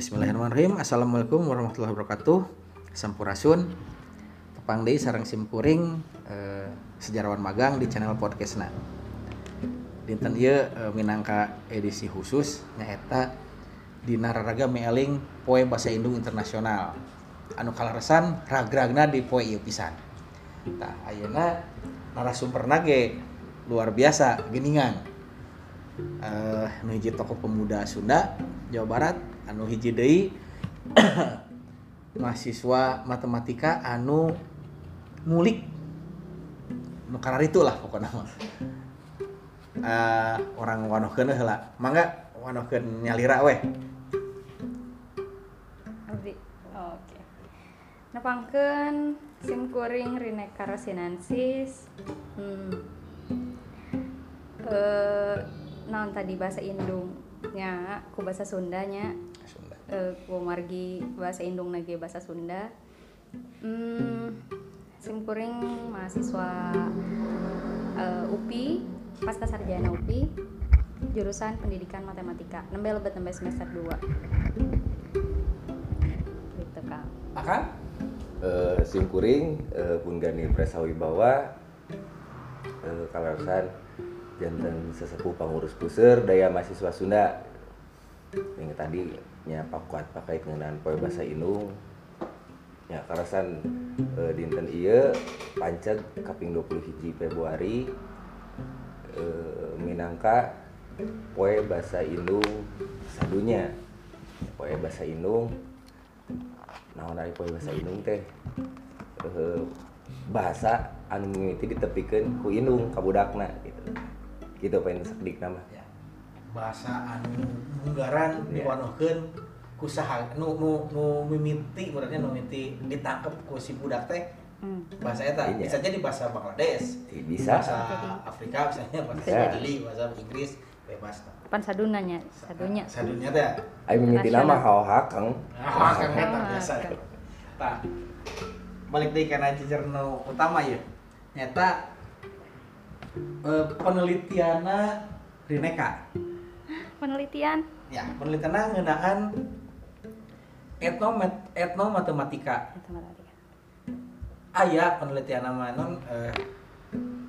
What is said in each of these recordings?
Bismillahirrahmanirrahim. Assalamualaikum warahmatullahi wabarakatuh. Sampurasun. Tepang deui sareng simkuring eh, sejarawan magang di channel podcastna. Dinten ieu eh, minangka edisi khusus nyaeta dina raraga meeling Poe Basa Indung Internasional. Anu kalaresan ragragna di poe ieu pisan. Tah ayeuna narasumberna ge luar biasa geningan. Eh, nu tokoh pemuda Sunda, Jawa Barat, anu hiji deui mahasiswa matematika anu ngulik nu itu lah pokoknya mah. Eh, orang wanohkeun heula. Mangga wanohkeun nyalira weh. Abdi. Oke. Nepangkeun sim kuring Rineka Rosinensis. Hmm. Eh naon tadi bahasa Indung nya ku bahasa Sundanya Eh ku margi bahasa Indung nage bahasa Sunda. Hmm. Sim kuring mahasiswa eh, UPI pasca sarjana UPI jurusan pendidikan matematika nembe lebet nembe semester 2 gitu kang Akan? eh simkuring eh, punggani Presawibawa eh, kalasan janten sesepuh pengurus puseur daya mahasiswa Sunda yang tadi nya pakuat pakai pengenaan poe bahasa Indung ya kalasan eh, dinten ieu panceg kaping 21 Februari eh, minangka poe bahasa Indung sadunya. Poe bahasa Indung naon ari poe bahasa Indung teh? Eh, bahasa anu mimiti ditepikeun ku Indung ka budakna gitu. Gitu pengen sakedik nama Ya. Bahasa anu munggaran Iya. diwanohkeun ku saha nu nu nu mimiti berarti nu mimiti ditangkep ku si budak teh hmm. bahasa eta Iya. bisa jadi bahasa Bangladesh. Ti- bisa. Bahasa Afrika misalnya bahasa Bisa. Italia bahasa Inggris bebas. Pan sadunanya sadunya. Sadunya teh. Ai mimiti nama hao-hakang ah kan eta Ah, biasa. tah balik deui kana jejer nu utama ya. Nyata eh, penelitiana Rineka penelitian? Ya penelitianna ngeunaan etnomet etnomatematika matematika. Aya penelitian nama non eh,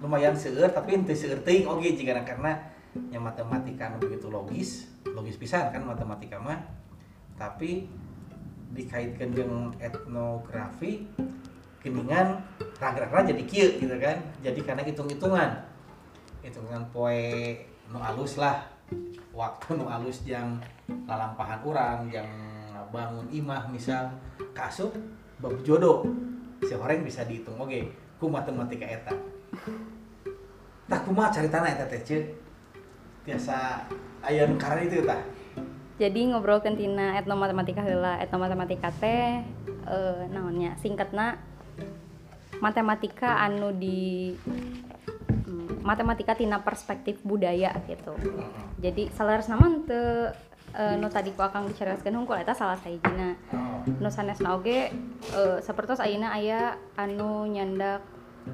lumayan seueur tapi ente seueur teuing oge jika karena yang matematika begitu logis logis pisan kan matematika mah. Tapi dikaitkan dengan etnografi keningan ragra jadi kieu gitu kan. Jadi karena hitung-hitungan. Hitungan poe nu alus lah waktu nu alus yang lalampahan orang yang bangun imah misal kasuk bab jodoh. Si orang bisa dihitung oke ku matematika eta. Tak kumaha cari tanah eta teh biasa aya nu karena itu tah. Jadi ngobrol kentina etnomatematika heula. Etnomatematika teh eh naonnya singkatna matematika anu di matematika tina perspektif budaya gitu. Jadi salaras nama teu eh, nu tadi ku akang dicarioskeun hungkul eta salah sahijina oh. nu sanesna oge eh, sapertos ayeuna aya anu nyandak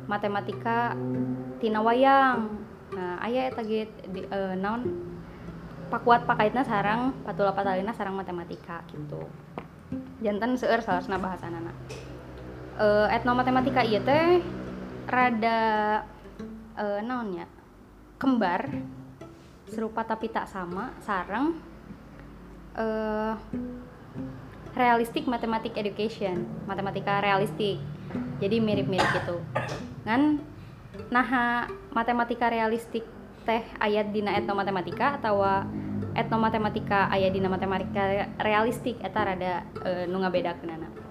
matematika tina wayang. Nah aya eta ge eh, naon? Pakuat pakaitna sarang patula patalina sarang matematika gitu. Jantan seueur salasna bahasanana. Eh etnomatematika ieu teh rada eh naonnya? Kembar serupa tapi tak sama sarang eh realistic mathematic education matematika realistik. Jadi mirip-mirip gitu. Kan nah matematika realistik teh ayat dina etnomatematika atau etnomatematika ayat dina matematika realistik eta rada e, nu ngabedakeunana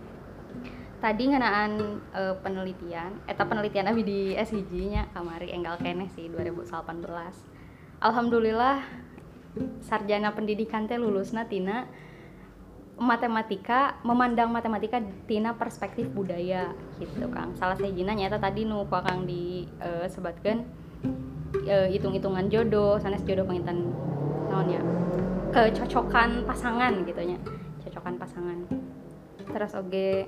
tadi ngenaan e, penelitian eta penelitian abi di SIG nya kamari enggal keneh sih 2018 alhamdulillah sarjana pendidikan teh lulusna tina matematika memandang matematika tina perspektif budaya gitu Kang. Salah sahijina nyata tadi nu Kang di eh, sebatkeun eh, hitung-hitungan jodoh sanes jodoh pengintan naonnya kecocokan pasangan gitu nya. Cocokan pasangan. Terus oge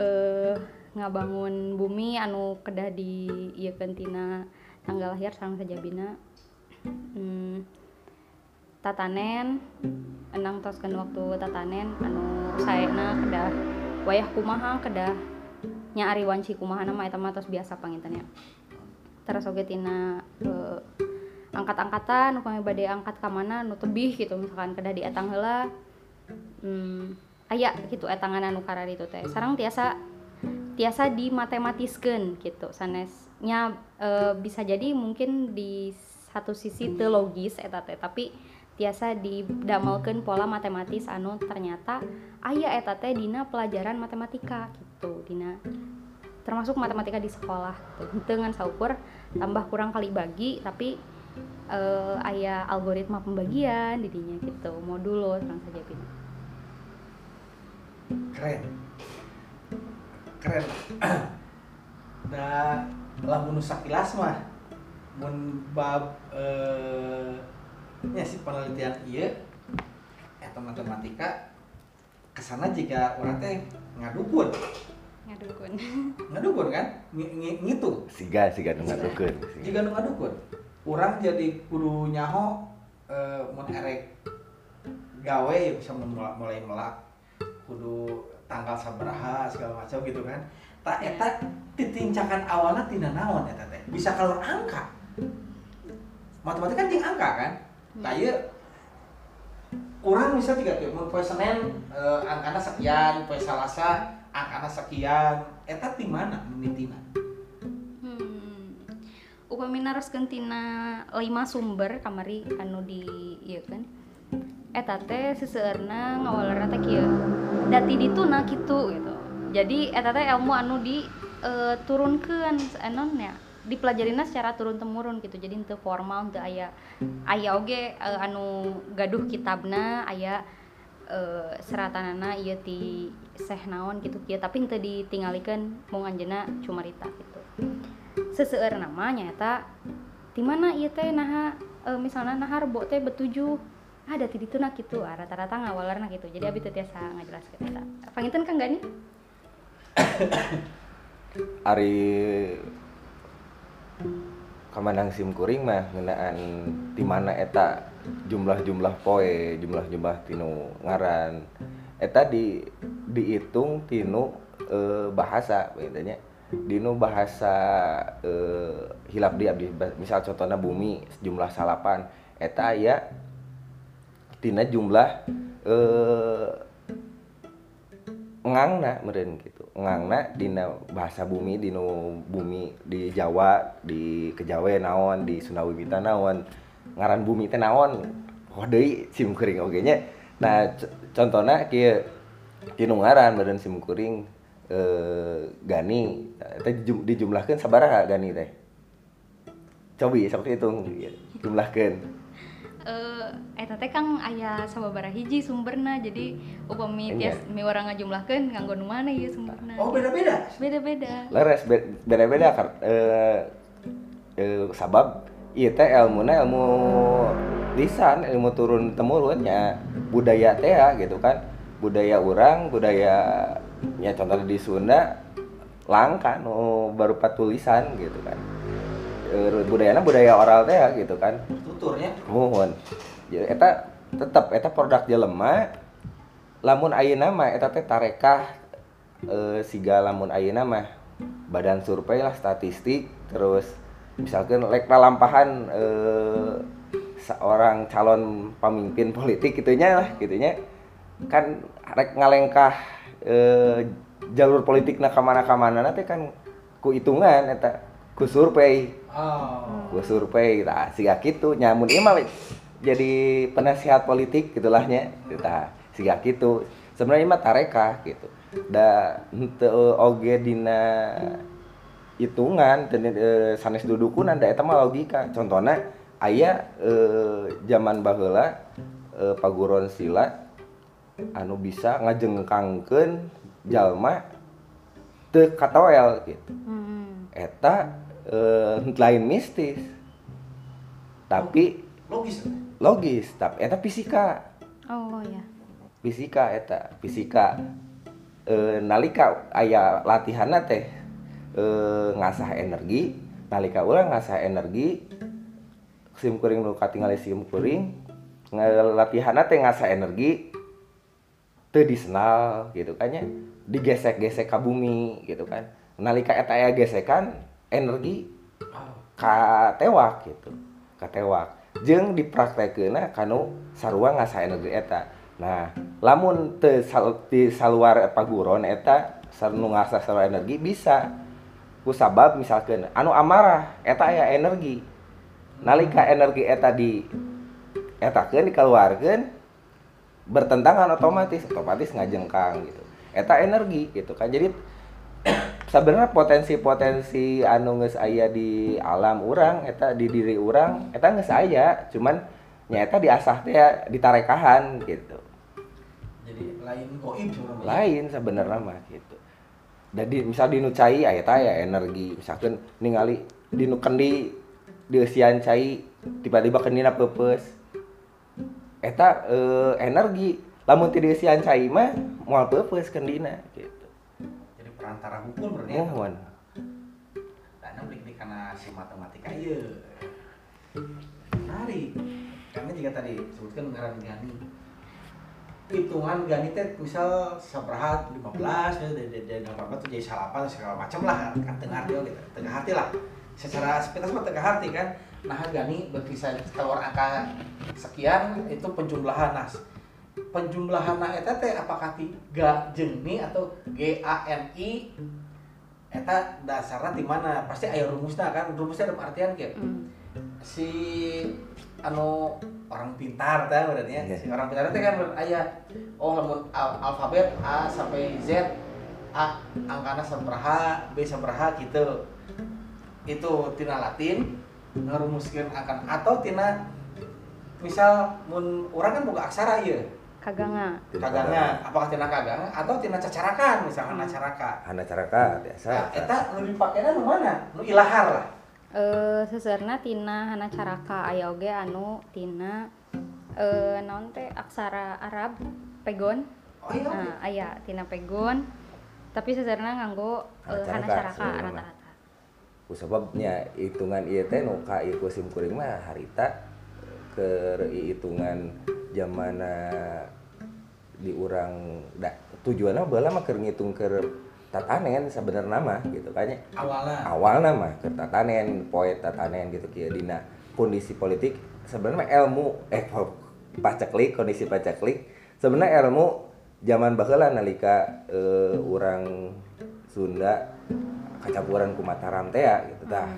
eh ngabangun bumi anu kedah di ieu tina tanggal lahir sareng sajabina hmm, tatanen enang toskan waktu tatanen anu saena kedah wayah kumaha kedah nya ari wanci kumaha nama eta mah tos biasa pangintennya terus oge tina eh, angkat-angkatan upami bade angkat ka mana nu tebih gitu misalkan kedah di etang heula. Hmm, aya gitu etangan anu karar itu teh. Sarang tiasa tiasa dimatematiskeun gitu. Sanesnya eh, bisa jadi mungkin di satu sisi teu logis eta teh tapi tiasa didamelkeun pola matematis anu ternyata aya eta teh dina pelajaran matematika gitu. Dina termasuk matematika di sekolah. Gitu. dengan saukur tambah kurang kali bagi tapi eh, aya algoritma pembagian didinya gitu. Modulo terang saja pina keren. Keren. Da lamun sakilas mah mun bab eh nya si penelitian ieu eta matematika ke sana jika orang teh ngadukun. Ngadukun. Ngadukun kan? Ng- ng- ngitung siga siga nu ngadukeun jika nu ngadukun. Orang jadi kudu nyaho eh, mun erek gawe ya bisa mulai, mulai melak kudu tanggal sabaraha segala macam gitu kan. Tak eta titincakan awalnya tina naon eta teh bisa kalau angka. Matematika kan jeung angka kan? Nah ieu kurang bisa tiga tuh mun poe Senin eh, angkana sekian poe Salasa angkana sekian. Eta di mana menitina Hmm. Upami naroskeun tina lima sumber kamari anu di ieu kan. Eta teh seseueurna ngawalerna teh kieu. Dati dituna kitu gitu. Jadi eta teh ilmu anu di eh, turunkeun anon ya dipelajarina secara turun temurun gitu. Jadi teu formal teu aya aya oge eh, anu gaduh kitabna aya eh, seratanana ieu ti seh naon gitu kieu tapi teu ditingalikeun mung anjeunna cumarita gitu seseueur nama nyata di mana ieu teh naha e, misalnya naha rebo teh betujuh ada di ditu nah gitu ah, rata-rata ngawalarna gitu. Jadi abi teu tiasa ngajelaskeun eta panginten kan gak nih? Ari kamandang sim kuring mah ngeunaan di mana eta jumlah-jumlah poe, jumlah-jumlah tinu ngaran. Eta di dihitung tinu eh, bahasa bedanya. Dinu bahasa eh, hilap di abdi. Misal contohnya bumi jumlah salapan. Eta aya tina jumlah eh ngangna meren gitu. Ngangna dina bahasa bumi dina bumi di Jawa di Kejawe naon di Sunda Wibita naon ngaran bumi teh naon. Oh deui sim kuring oge nya. Nah contohna kieu tinu ngaran meureun sim kuring eh gani. Dijum- dijumlahkeun sabaraha gani teh? Cobi sok hitung ieu, jumlahkeun eh eta teh kang aya sababaraha hiji sumberna jadi upami Iya. tias miwara ngajumlahkeun nganggo nu mana ieu sumberna. Oh beda-beda? Beda-beda. Leres be- beda-beda kar eh, eh, sabab ieu teh ilmuna ilmu lisan ilmu turun temurun nya budaya teh ya, gitu kan. Budaya orang budaya ya contohnya di Sunda langka nu berupa tulisan gitu kan. Eh, budayana budaya oral teh ya, gitu kan. Tuturnya. Mohon. Ya eta tetep eta produk jelema lamun ayeuna mah eta teh tarekah eh, siga lamun ayeuna mah. Badan survei lah statistik terus misalkan lek lampahan eh, seorang calon pemimpin politik gitunya lah gitunya. Kan rek ngalengkah eh, jalur politik na kamana kamana teh kan ku hitungan eta ku survei. Oh. Gue survei. Nah siga gitu nyamun ieu mah jadi penasihat politik gitulah nya. Kita siga gitu sebenarnya mah tareka gitu. Da henteu oge dina hitungan dan e, sanes dudukunan da eta mah logika. Contohnya aya e, zaman baheula e, paguron sila anu bisa ngajengkangkeun jalma teu katoel gitu. Hmm. eta eh, lain mistis. Tapi logis logis. Tapi eta fisika. Oh ya fisika eta fisika. Eh, nalika aya latihan teh eh, ngasah energi nalika ulah ngasah energi sim kuring nu katingali sim kuring latihan teh ngasa energi teu disenal gitu kan ya. Digesek-gesek ke bumi gitu kan. Nalika eta aya gesekan energi ka tewak gitu ka tewak. Jeung dipraktekeuna kanu sarua ngasa energi eta. Nah lamun teu sal, di saluar paguron eta sarnu ngasa sarua energi bisa. Ku sabab misalkan anu amarah eta aya energi. Nalika energi eta di etakeun dikeluarkeun bertentangan otomatis otomatis ngajengkang gitu. Eta energi gitu kan jadi sebenarnya potensi-potensi anu geus aya di alam urang eta di diri urang eta geus aya cuman nyata diasah teh ya ditarekahan gitu. Jadi lain sebenarnya. Lain sebenarnya mah gitu. Jadi misal dinu cai aya teh ya energi. Misalkan ningali dinu kendi di usian cai tiba-tiba kendina pepes eta eh, energi. Lamun ti dieusian cai mah moal pepes kendina gitu perantara hukum berarti ya. Mohon. Karena beli karena si matematika iya. Menarik. Karena jika tadi sebutkan ngaran gani. Hitungan gani teh misal sabraha 15 ya dari dari apa tuh jadi salapan segala macam lah kan tengah hati gitu tengah hati lah. Secara sepintas mah tengah hati kan. Nah gani berkisar keluar angka sekian itu penjumlahan nas penjumlahan eta teh apakah tiga jengni atau G A N I eta dasarnya di mana pasti aya rumusnya kan rumusnya dalam artian kayak Hmm. si anu orang pintar teh berarti ya Iya. si orang pintar teh kan aya oh lamun al- alfabet A sampai Z A angkana sabaraha B sabaraha gitu itu tina Latin ngarumuskeun angkan atau tina misal mun orang kan boga aksara ieu kaganga kaganga apakah tina kaganga atau tina cacarakan misalkan Hmm. acaraka Hana caraka biasa. Nah, eta nu dipakena nu mana? Nu ilahar lah. eh seserna tina hana caraka. Aya oge anu tina eh naon teh aksara Arab pegon. Oh iya. nah aya tina pegon. Tapi seserna nganggo eh, Hana hana caraka, rata-rata. Ku sababnya hitungan ieu teh nu ka ieu sim kuring mah harita ke hitungan zamana di urang da, tujuanna baheula mah keur ngitung keur tatanen sebenarnya mah gitu kan nya. Awalnya. awalnya mah keur tatanen poet tatanen gitu kieu dina kondisi politik sebenarnya ilmu eh paceklik kondisi paceklik sebenarnya ilmu zaman baheula nalika eh, urang Sunda kacampuran ku Mataram teh ya gitu tah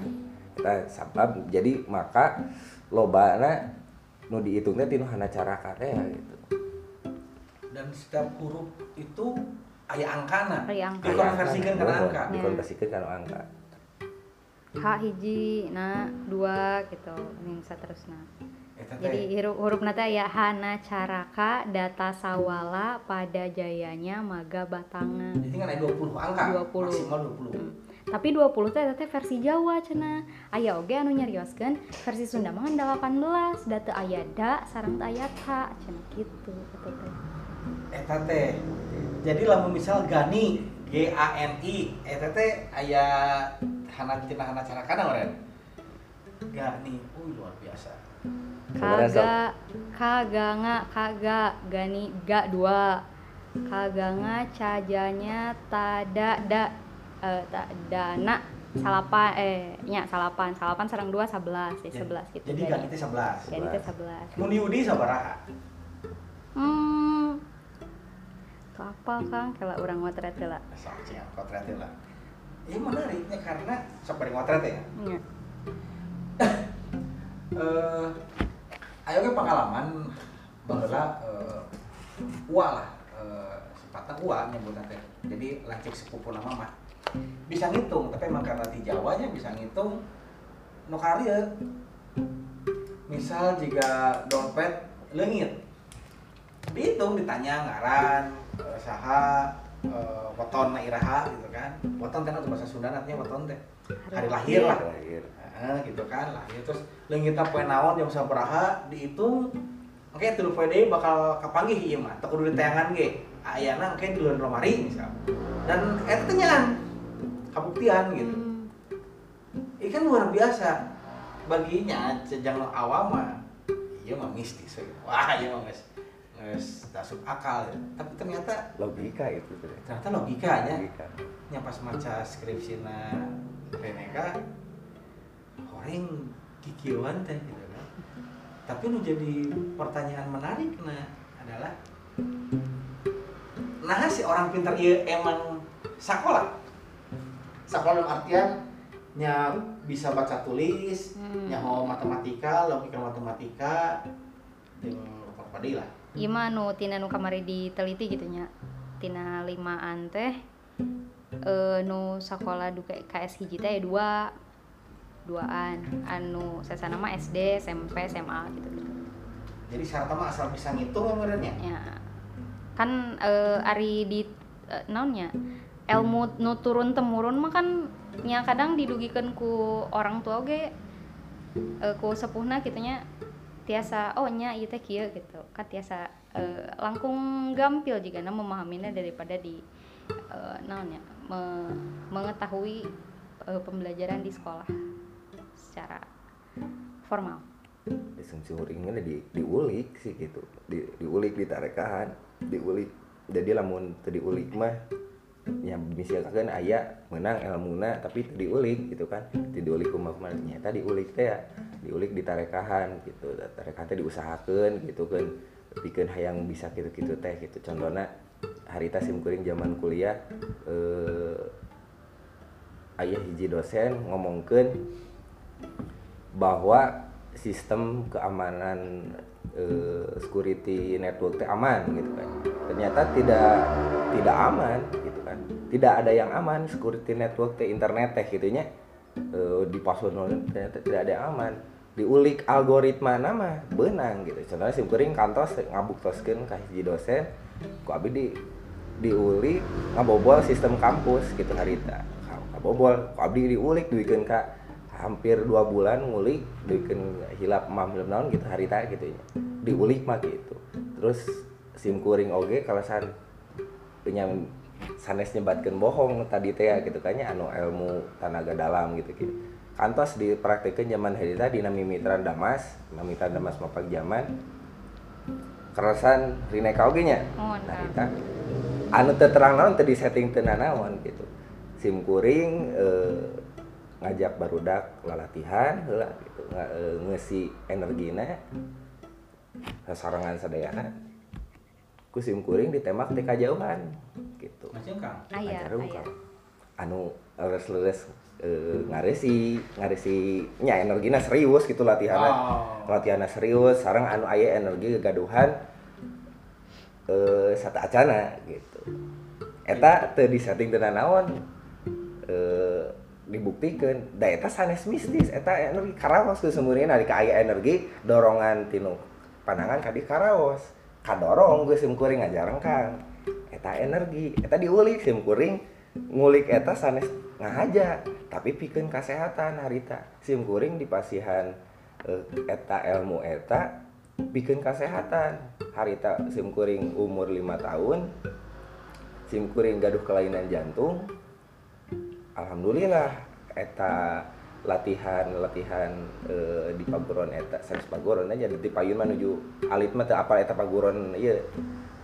kita sabab jadi maka lobana nu dihitung teh tinu hana caraka teh ya gitu Dan setiap huruf itu aya angkana. Angka. Kana Nuhun, angka. dikonversikeun kana angka H hiji na dua gitu ning saterusna Eta teh. jadi huruf huruf nata ya hana caraka data sawala pada jayanya maga batangan Jadi kan ada 20 angka. 20. Maksimal 20. Hmm. Tapi 20 teh teh versi Jawa cenah. Aya oge anu nyarioskeun versi Sunda mah 18, da teu aya da sareng teu aya ta cenah kitu eta teh. Eta teh. Jadi lamun misal Gani G A N I eta teh aya hana tina hana cara kana meureun. Gani, uh luar biasa. Kaga kaganga kaga gani ga dua. Kaganga cajanya tada da ta, dana salapan eh nya salapan salapan sareng dua 11 ya 11 gitu Jadi Gani teh 11. Gani teh 11 Mun diudi sabaraha? Hmm. Tuh apa Kang? Kalau orang motret lah. Sok cenah kotretin lah. Ini menariknya karena sok bari ngotret ya. Nya. eh ayo ke pengalaman bahwa eh ua lah eh sifatnya ua nyebutnya teh jadi lancik sepupu nama mah bisa ngitung tapi emang karena di Jawanya bisa ngitung no karya. Misal jika dompet lengit dihitung ditanya ngaran eh, saha eh, weton na iraha gitu kan. Weton kan atau bahasa Sunda nantinya weton teh. Hari lahir. lah. Lahir. Nah, gitu kan lah terus leungitna poe naon jam sabaraha dihitung oke tilu poe deui bakal kapanggih ieu mah. Teu kudu ditayangan ge. Ayana oke di luar lemari misal. Dan eta teh nyaan kabuktian gitu. Hmm. ini kan luar biasa. Baginya sejak awal mah iya mah mistis wah iya mah geus geus masuk akal ya. tapi ternyata logika itu ternyata logikanya. Logika. Nya pas maca skripsina Reneka orang kikieuan teh gitu kan. Tapi nu jadi pertanyaan menarik nah adalah nah si orang pintar ieu emang sekolah sekolah dalam artian nya bisa baca tulis Hmm. nya mau matematika logika matematika jeung apa lah Ieu mah nu tina nu kamari diteliti gitu nya. Tina limaan teh eh nu sakola du KS hiji teh dua duaan anu sasana mah SD, SMP, SMA gitu gitu. jadi syaratnya mah asal bisa ngitung sebenarnya Ya. Kan eh, ari di naonnya ilmu nu turun temurun mah kan nya kadang didugikeun ku orang tua oge eh, ku sepuhna gitu nya tiasa oh nya ieu teh kieu gitu. Kan tiasa eh, langkung gampil jika memahaminya daripada di eh, naonnya me- mengetahui eh, pembelajaran di sekolah secara formal. Asumsi uringnya di diulik sih gitu. Di, diulik ditarekahan diulik. Jadi lamun teu diulik mah ya misalkan aya menang ilmuna tapi diulik gitu kan. Diulik kumaha nyata diulik teh ya diulik ditarekahan gitu. Tarekahan teh diusahakeun gitu kan. Pikeun hayang bisa gitu-gitu teh gitu. Contohnya harita sim kuring zaman kuliah eh ayah hiji dosen ngomongkeun bahwa sistem keamanan eh, security network teh aman gitu kan. Ternyata tidak tidak aman gitu kan. Tidak ada yang aman security network teh internet teh gitunya eh, di password ternyata tidak ada yang aman. Diulik algoritma nama benang gitu. Contohnya sim kuring kantos ngabuktoskeun ka hiji dosen ku abi di diulik ngabobol sistem kampus gitu harita ngabobol ku abdi diulik duikeun ka hampir dua bulan ngulik bikin hilap mam hilap naon gitu harita gitu ya. Diulik mah gitu. Terus sim kuring oge kalau san punya sanes nyebatkan bohong tadi teh ya gitu kayaknya anu ilmu tenaga dalam gitu gitu kantos dipraktekeun zaman harita di mimitran damas mimitran damas mapak zaman kerasan rineka oge nya? Harita. Anu terang naon teu disetting teu nanaon gitu. Sim kuring eh, ngajak barudak lalatihan heula gitu. Nga, eh, ngeusi energina sasarangan sadayana ku sim kuring ditembak ti kajauhan gitu. Macam kang aya Ngajaru aya. Ka. anu leres-leres eh, ngaresi ngaresi nya energina serius gitu latihanna oh. Latihanna serius sarang anu aya energi kegaduhan eh sata acana gitu. Eta teu disetting teu naon eh dibuktikan. Da eta sanes mistis eta energi karaos ke semuanya. Nari aya energi dorongan tinu pandangan kadi karaos kadorong gue sim kuring ngajareng kang eta energi eta diulik sim kuring ngulik eta sanes ngahaja. Tapi pikeun kesehatan harita. Sim kuring dipasihan eh, eta ilmu eta bikin kesehatan harita sim kuring umur 5 tahun sim kuring gaduh kelainan jantung alhamdulillah eta latihan latihan eh, di paguron eta sanes paguron aja di payun menuju alit mah apal eta paguron ieu.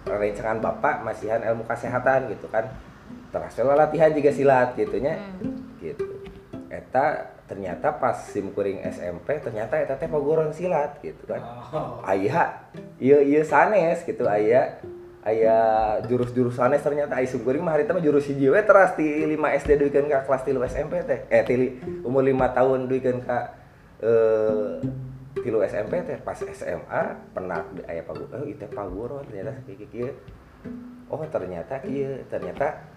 Rencangan bapak masihan ilmu kesehatan gitu kan. Terasa latihan juga silat gitunya Hmm. gitu. Eta ternyata pas sim kuring SMP ternyata eta teh paguron silat gitu kan. Oh. Aya iya iya sanes gitu aya aya jurus-jurus sanes ternyata aya sungkuring mah harita mah jurus hiji we teras ti 5 SD duikeun ka kelas 3 SMP teh. Eh ti li- umur 5 tahun duikeun ka eh tilu SMP teh. Pas SMA pernah di aya pagu oh itu paguron ternyata kieu. Oh ternyata kieu ternyata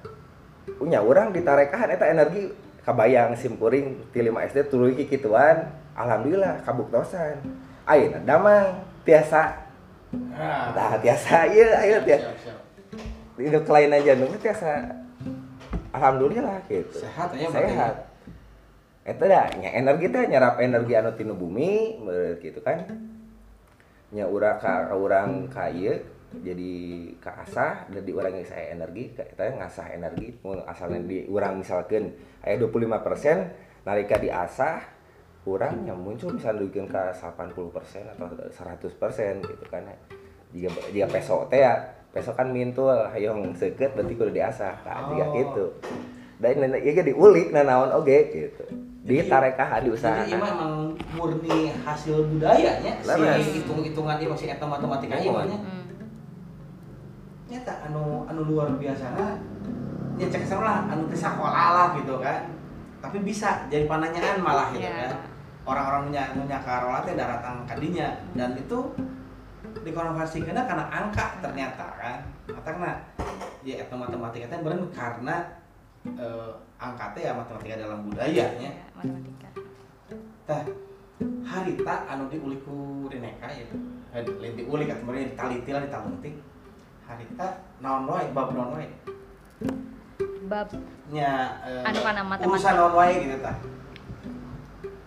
punya orang ditarekahan eta energi kabayang sim kuring ti 5 SD tuluy kikituan. Alhamdulillah kabuktosan. Ayeuna damang tiasa nah tiasa. Ieu ayeuna tiasa. hidup kelainan jantung teh tiasa. Alhamdulillah gitu. Sehat ya, sehat. Eta da nya energi teh nyerap energi anu tinu bumi gitu kan. Nya urang ka ka urang ka ieu jadi ka asah dan di urang geus aya energi ka eta ngasah energi mun asalna di urang misalkeun. Aya 25% nalika diasah kurang yang muncul misalnya bikin ke 80% atau 100% gitu kan jika jika peso teh ya peso kan mintul hayong seket berarti kudu diasah nah, jika Oh. gitu dan nenek iya diulik nah naon oge gitu di Jadi- tarekaha Jadi ini diusahakan memang murni hasil budayanya Laras. si hitung-hitungan ini masih eta matematika ieu nya. Hmm. Nyata anu anu luar biasa ya cek lah anu teu sakola lah gitu kan. Tapi bisa jadi pananyaan malah gitu Ya. kan. Orang-orang nya anu nya karola teh daratang kadinya dan itu dikonversikeun karena angka ternyata kan. Matangna ya eta matematika teh beren karena eh, angka teh ya matematika dalam budayanya. Ya, matematika tah harita anu diulik ku Rineka ya lain diulik atau meureun ditaliti lah ditaluntik harita naon wae bab naon wae bab nya eh, Anu kana matematika. urusan naon wae gitu tah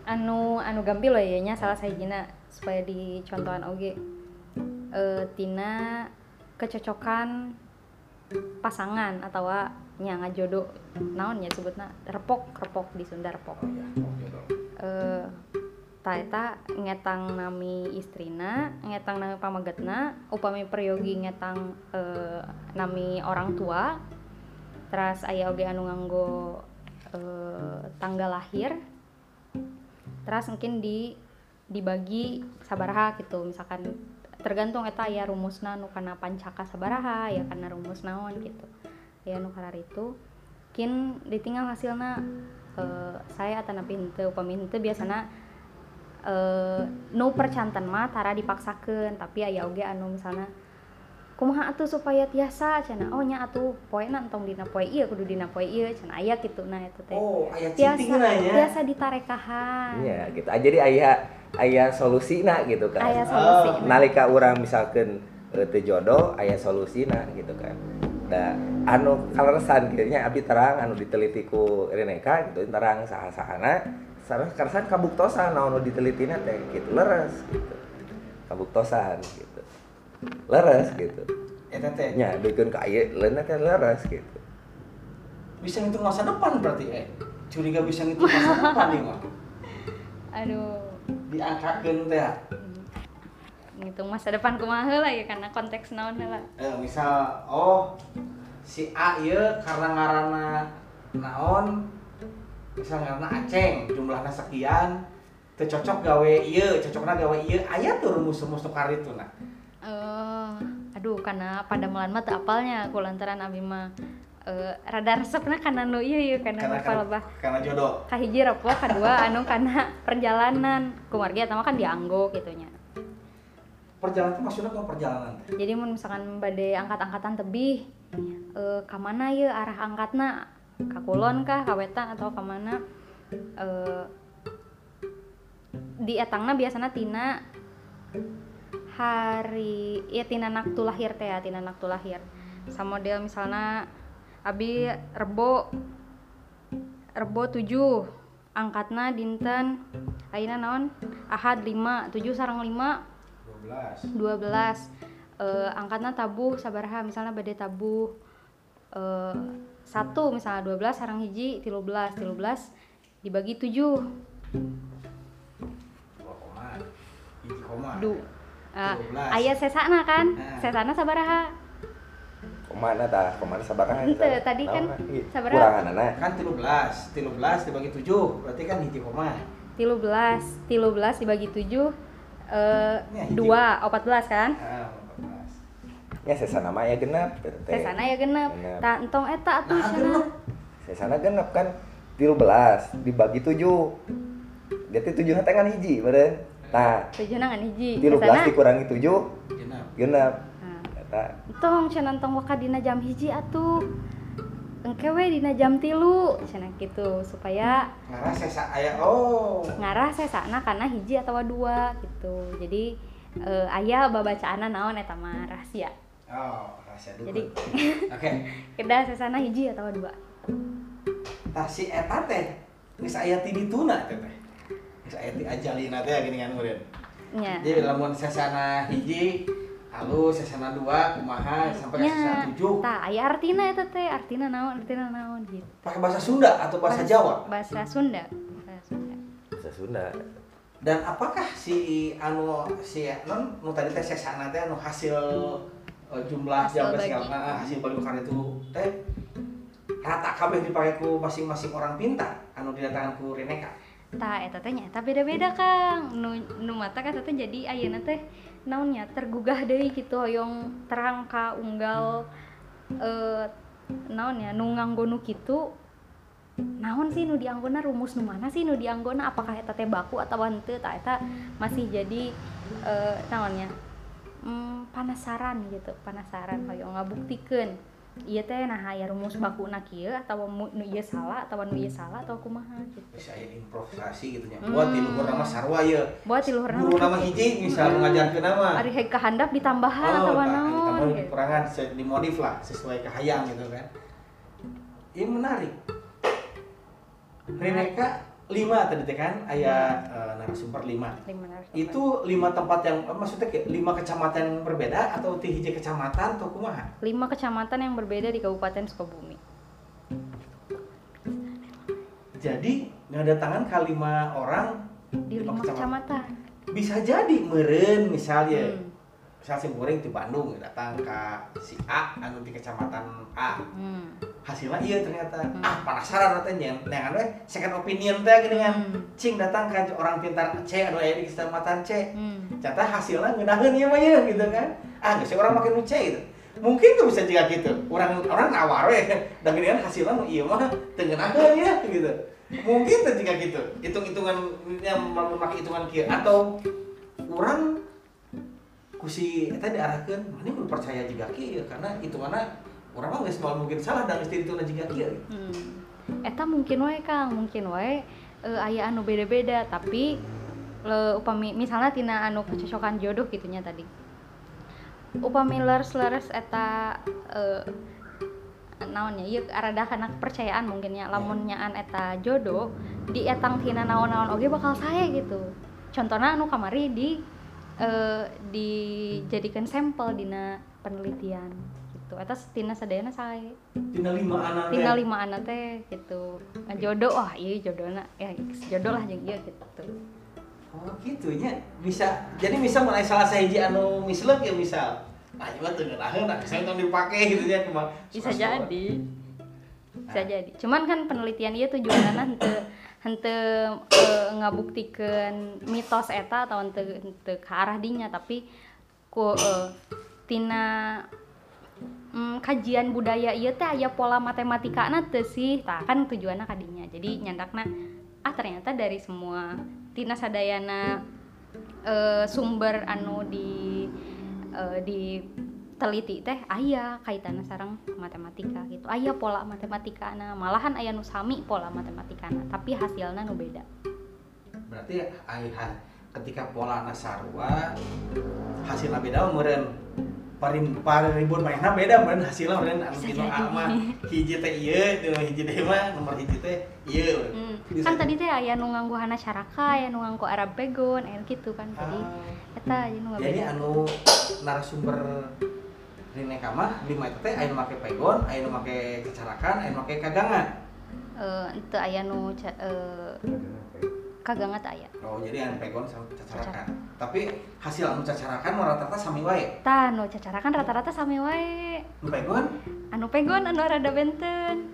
anu anu gampil lah ya nya salah sajina supaya dicontohan oge. Eh tina kecocokan pasangan atau nya ngajodo naon ya sebutna? Repok repok di Sunda repok. Oh ya oke dong eh ta eta ngetang nami istrina ngetang nami pamagetna upami peryogi ngetang eh, nami orang tua terus aya oge anu nganggo eh, tanggal lahir terus mungkin di dibagi sabaraha gitu. Misalkan tergantung eta ya rumusna nu kana pancaka sabaraha ya karena rumus naon gitu. Ya nu itu. Kin ditinggal hasilna eh, saya atau napi henteu upami henteu biasana eh, nu percantan mah tara dipaksakeun tapi aya oge anu misalnya kumaha atuh supaya tiasa cenah oh nya atuh poena entong dina poe ieu kudu dina poe ieu cenah aya kitu nah eta teh oh aya biasa citing ya biasa ditarekahan Iya gitu. Ah, Jadi ayah ayah solusina gitu kan. aya solusi Oh, Nalika orang misalkan eh, teu jodoh ayah solusina gitu kan. Da anu kaleresan kieu nya abdi terang anu diteliti ku Reneka gitu terang saha-sahana sareng kaleresan kabuktosan naon nu ditelitina teh gitu leres gitu. Kabuktosan gitu. Leres gitu. eta teh Nya duikeun ka ieu leunna teh leres gitu. bisa ngitung masa depan berarti eh. Curiga bisa ngitung masa depan nih mah. Aduh. Diangkakeun teh ngitung masa depan kumaha heula ya karena konteks naon heula eh, misal oh si A ieu karena ngaranna naon misal ngaranna Aceng jumlahnya sekian teu cocok gawe ieu cocokna gawe ieu aya tuh rumus-rumus nu itu nah. Eh aduh karena pada melan mah teu apalnya aku lantaran abi mah eh, rada resepna karena nu ieu ieu karena karena hafal karena, jodoh. Kahiji repok kedua anu karena perjalanan. Kumargi eta mah kan dianggo gitu nya perjalanan maksudnya kalau perjalanan? Jadi misalkan bade angkat-angkatan tebih eh ka mana ye arah angkatna? Ka kulon kah ka wetan atau ka mana? Eh di etangna biasana tina hari ya tina anak tuh lahir teh ya tina anak tuh lahir. Sama model misalnya abi rebo rebo tujuh angkatnya dinten aina naon? Ahad lima tujuh sarang lima. Dua belas. Dua belas. E, angkatnya tabu sabarha misalnya badai tabu e, satu misalnya dua belas sarang hiji tilu belas tilu belas dibagi tujuh. Dua uh, ayah sesana kan? Nah. sesana sabaraha? Ke mana dah? Ke mana sabaraha? Itu tadi kan sabaraha. kurangan anak kan tilu belas. Tilu belas dibagi tujuh. Berarti kan hiji koma. Tilu belas. Tilu belas dibagi tujuh eh, dua. Oh, Opat belas kan? Nah, Ya sesana mah ya genap. Sesana ya genap. Tak entong eh, eta atuh nah, sana. Sesana genap kan? 13 dibagi tujuh. Berarti tujuh teh kan hiji, berarti. Nah, tujuh nangan hiji 13 sesana dikurangi 7 genap. Nah. Eta tong cenah tong waka dina jam hiji atuh. Engke we dina jam tilu. Cenah gitu supaya ngarah sesa aya oh. Ngarah sesana karena hiji atau dua gitu. Jadi eh, aya babacaana naon eta mah rahasia. Oh rahasia dulu jadi oke. Kedah sesana hiji atau dua. Tah si eta teh geus aya ti dituna teh ajalina teh gini kan meureun nya jadi lamun sesana hiji halus sesana dua kumaha sampai ke sesana tujuh. Tah aya artina eta teh artina naon artina naon gitu. Pakai bahasa Sunda atau bahasa Jawa? bahasa Sunda. Bahasa Sunda. Bahasa Sunda. Dan apakah si anu si non nu tadi teh sesana teh anu hasil eh, jumlah Hasil jam segala ah, hasil bagi makan itu teh rata kabeh dipakai ku masing-masing orang pintar anu didatangkan ku Reneka ta eta teh nyata beda-beda Kang. Nu nu mata kata teh jadi ayeuna teh naonnya tergugah deui gitu hoyong terangka unggal eh naonnya nu nganggo kitu. Naon sih nu dianggona rumus nu mana sih nu dianggona? Apakah eta teh baku atau henteu? Ta eta masih jadi eh naonnya hmm, penasaran gitu penasaran hoyong ngabuktikeun ieu teh nah aya rumus baku na kieu atawa mu- nu ieu salah atawa nu ieu salah atau kumaha gitu. Bisa improvisasi gitu nya. Hmm. buat di luhur nama sarwa ye buat di luar guru nama hiji misal ngajarkeun nama. Ari hek kahandap ditambahan atau tah, naon gitu. kekurangan se- dimodif lah sesuai kehayang gitu kan. Ini menarik. Reneka lima tadi teh kan aya eh, narasumber lima Lima narasumber. itu lima tempat yang eh, maksudnya kayak lima kecamatan yang berbeda atau ti hiji kecamatan atau kumaha lima kecamatan yang berbeda di Kabupaten Sukabumi. jadi ngedatangan ke lima orang Di lima kecamatan. bisa jadi meren misalnya Hmm. Misal si goreng di Bandung datang ke si A anu di kecamatan A. Hmm. hasilnya iya ternyata. Hmm. ah penasaran katanya dengan we second opinion teh gini kan. Hmm. cing datang ke orang pintar C anu aya di kecamatan C. Hmm. ternyata hasilnya ngeunaheun ieu mah gitu kan. Ah geus orang makin nu C gitu. Mungkin tuh bisa juga gitu. Orang orang nawar we dan gini kan hasilnya nu ieu mah teu ya gitu. Mungkin tuh juga gitu. Hitung-hitungan yang memakai hitungan kieu atau orang kusi eta diarahkeun mana kudu percaya juga kieu karena hitunganna orang mah geus moal mungkin salah dan geus dituna juga kieu Hmm. Eta mungkin wae Kang, mungkin wae eh, aya anu beda-beda tapi le, upami misalnya tina anu kecocokan jodoh gitunya tadi. Upami leres-leres eta eh, naonnya ieu arada kana kepercayaan mungkinnya lamun nyaan eta jodoh di etang tina naon-naon oge bakal saya gitu. Contohnya anu kamari di eh, dijadikan sampel dina penelitian gitu. Eta tina sadayana saya. Tina lima anak tina lima anak teh gitu. Nah, jodoh wah iya jodohna ya jodoh lah jeung ieu gitu. Oh gitu nya bisa jadi misal mulai salah sahiji anu mislek ya misal. Ah ieu mah teu ngeunaheun nah tong dipake gitu nya cuma bisa jadi. Bisa jadi. Cuman kan penelitian ieu tujuanna henteu henteu eh, ngabuktikeun mitos eta atau henteu henteu ke arah dinya tapi ku eh, tina mm, kajian budaya ieu teh aya pola matematikana teu sih. Tah kan tujuanna kadinya jadi nyandakna ah ternyata dari semua tina sadayana eh, sumber anu di eh, di teliti teh aya kaitanna sareng matematika gitu. Aya pola matematikana. Malahan aya nu sami pola matematikana tapi hasilna nu beda. Berarti ha- ketika pola nasarwa hasilnya beda meureun. Parin paribun mainnya beda meureun hasilnya meureun anu dino hiji teh ieu dino hiji teh mah nomor hiji teh ieu. Hmm, kan tadi teh aya nu nganggo hana syaraka aya nu nganggo arab pegon aya gitu kan. Jadi Ah. eta aya nu jadi beda. anu narasumber Rine mah lima itu teh aya nu make pegon, aya nu make kecarakan, aya nu make kagangan. eh teu aya nu ca- eh, kagangat aya. Oh, jadi anu pegon sama cacarakan. Tapi hasil anu cacarakan rata-rata sami wae. tah nu cacarakan rata-rata sami wae. Nu pegon anu pegon anu rada benten.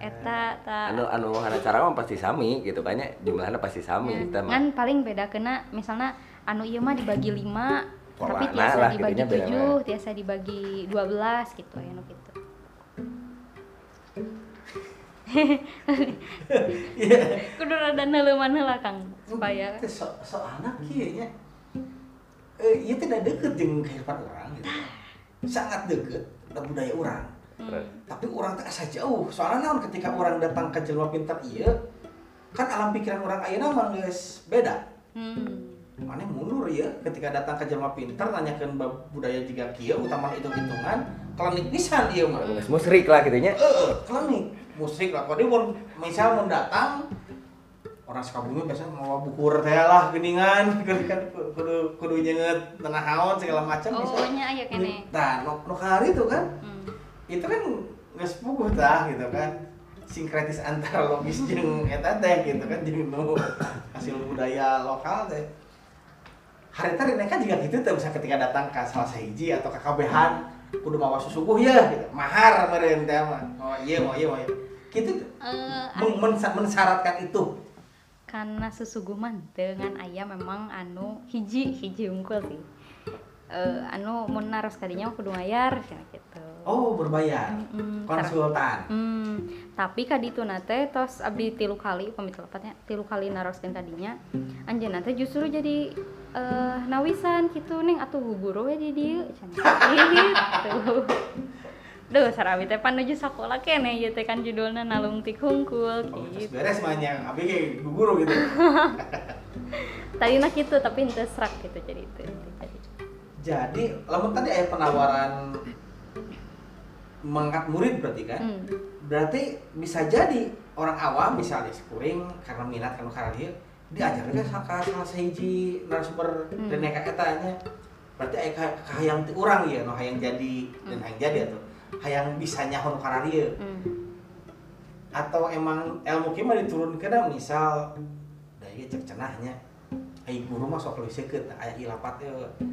Eta ta. Anu anu hana cara mah pasti sami gitu ya? Jumlahnya pasti sami kita mah. Kan paling beda kena misalnya anu ieu mah dibagi 5 tapi tiasa lah, dibagi 7 tiasa dibagi 12 gitu aya nu gitu Iya. kudu rada neuleuman heula Kang supaya Teh so, soalna kieu nya. Eh, ieu tidak deket jeung kehidupan orang gitu. Sangat deket dengan budaya orang. hmm. Tapi orang teh asa jauh. Soalnya naon ketika orang datang ke jelema pintar ieu kan alam pikiran orang ayeuna mah geus beda. Hmm. Mana mundur ya ketika datang ke jelma pintar nanyakan bab budaya juga kia utama itu hitungan klinik pisan iya mah musrik lah gitu nya eh klinik musik lah. Kalau dia mau misal mau datang orang Sukabumi biasanya mau bukur teh lah geningan. Kan kudu kudu nyenget tanah haon segala macam oh nya aya kene. Nah no, no hari itu kan hmm. itu kan nggak sepupuh tah gitu kan. Sinkretis antara logis jeung eta teh gitu kan. Jeung nu hasil budaya lokal teh hari mereka juga gitu tuh bisa ketika datang ke salah sahiji atau ke kabehan kudu mawa susuguh ya gitu. Mahar meren teh mah. Oh iya mau iya mau iya. Gitu Eh, Men- mensyaratkan itu. Karena susuguman dengan ayah memang anu hiji hiji unggul sih. Eh, anu kadinya mah kudu cenah gitu oh berbayar. Mm-mm, konsultan. Hmm, tapi kadi itu nate tos abdi tilu kali pamit lepatnya tilu kali naroskeun kadinya anjeunna teh justru jadi eh nawisan gitu neng atuh guru we di cenah gitu. Duh, sarabi teh panuju sakola kene ieu teh kan judulna nalung tik hungkul oh terus gitu. beres mah nya abi kayak guru gitu. Tadi nak gitu tapi henteu serak gitu jadi itu itu jadi. jadi lamun tadi ada penawaran mengangkat murid berarti kan Hmm. berarti bisa jadi orang awam misalnya sekuring karena minat karena dia diajar ke salah sahiji narasumber Hmm. dan neka etanya berarti aya ka- kahayang ti urang ya no hayang jadi dan hayang jadi atau hayang bisa nyahon karena dia Hmm. atau emang ilmu kieu mah diturunkeun misal da ieu cek cenahnya ai guru mah sok leuwih seukeut aya ilapat teh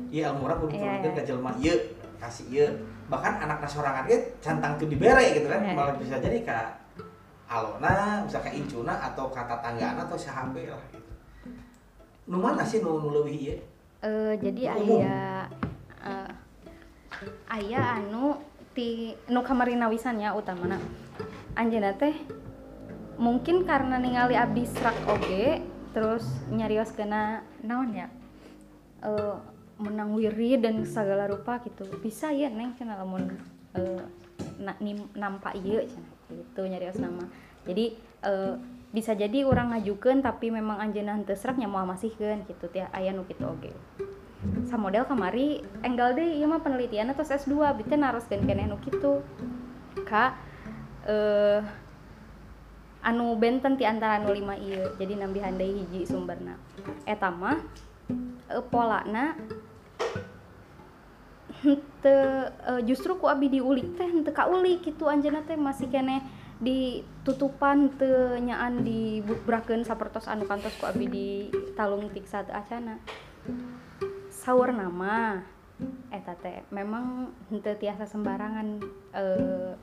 ieu ilmu urang kudu Iya, diturunkeun iya. ka jelema ieu kasih ieu bahkan anak sorangan ge cantang teu dibere gitu kan. Iya, malah bisa jadi ka alona bisa ka incuna atau ka tatanggana atau sahambe lah gitu. Nu mana sih nu nu leuwih ieu Eh, jadi Umum. aya eh, aya anu ti nu kamari nawisannya utamana. Anjeunna teh mungkin karena ningali abdi serak oge terus nyarios kena naon ya? Eh menang wiri dan segala rupa gitu. Bisa ya neng cenah lamun eh, na, nim- nampak ieu cenah gitu nyarios nama jadi eh, bisa jadi orang ngajukeun tapi memang anjeunna henteu serak moal masihkeun gitu teh aya nu kitu oge. Sa model kamari enggal deh ieu mah penelitian atau S2 bitnya naroskeun keneh nu kitu. Ka eh anu benten ti antara anu lima ieu jadi nambi handai hiji sumberna. Eta mah eh, polana henteu eh, justru ku abi diulik teh henteu kaulik gitu anjeunna teh masih kene ditutupan teu nyaan dibubrakeun sapertos anu kantos ku abi di talung tiksa teu acana. Saur nama eta teh memang henteu tiasa sembarangan eh,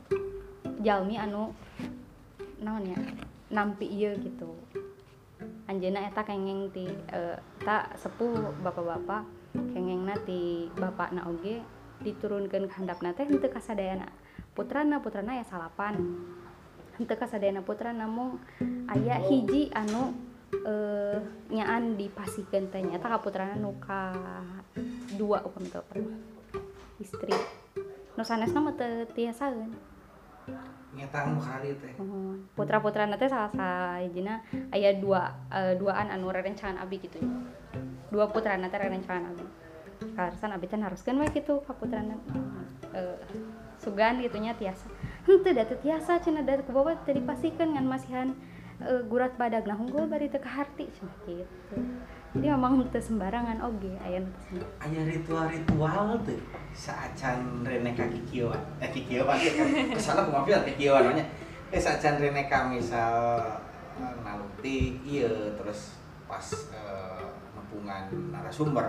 jalmi anu naon ya nampi ieu gitu. Anjeunna eta kengeng ti eh, tak sepuh bapak-bapak kengeng nati bapak na oge diturunkan kehendap nate hente kasadayana. Putrana putrana ya salapan. Hente kasadayana putrana namun ayah hiji anu eh nyaan dipasikan teh. Nyata kaputrana nuka dua ukum teu istri. Nusanes nama teu tiasa ngetang mu karena dieu teh putra putra teh salah sajina aya dua eh, duaan anu rerencangan abi gitu dua putra teh rerencangan abi. Karsan abi teh haruskan we gitu ka putrana eh sugan gitunya tiasa. Henteu da tiasa cenah da ku bawa teh dipasikeun ngan masihan eh, gurat badag nah unggul bari teu kaharti cenah gitu jadi memang teu sembarangan. Oge aya nu teu sembarangan. aya ritual-ritual tuh saacan Rene ka kikioan eh ya kan ke sana aku maafin kikioan namanya eh saacan Rene ka misal eh, nalutik iya terus pas eh, nepungan narasumber.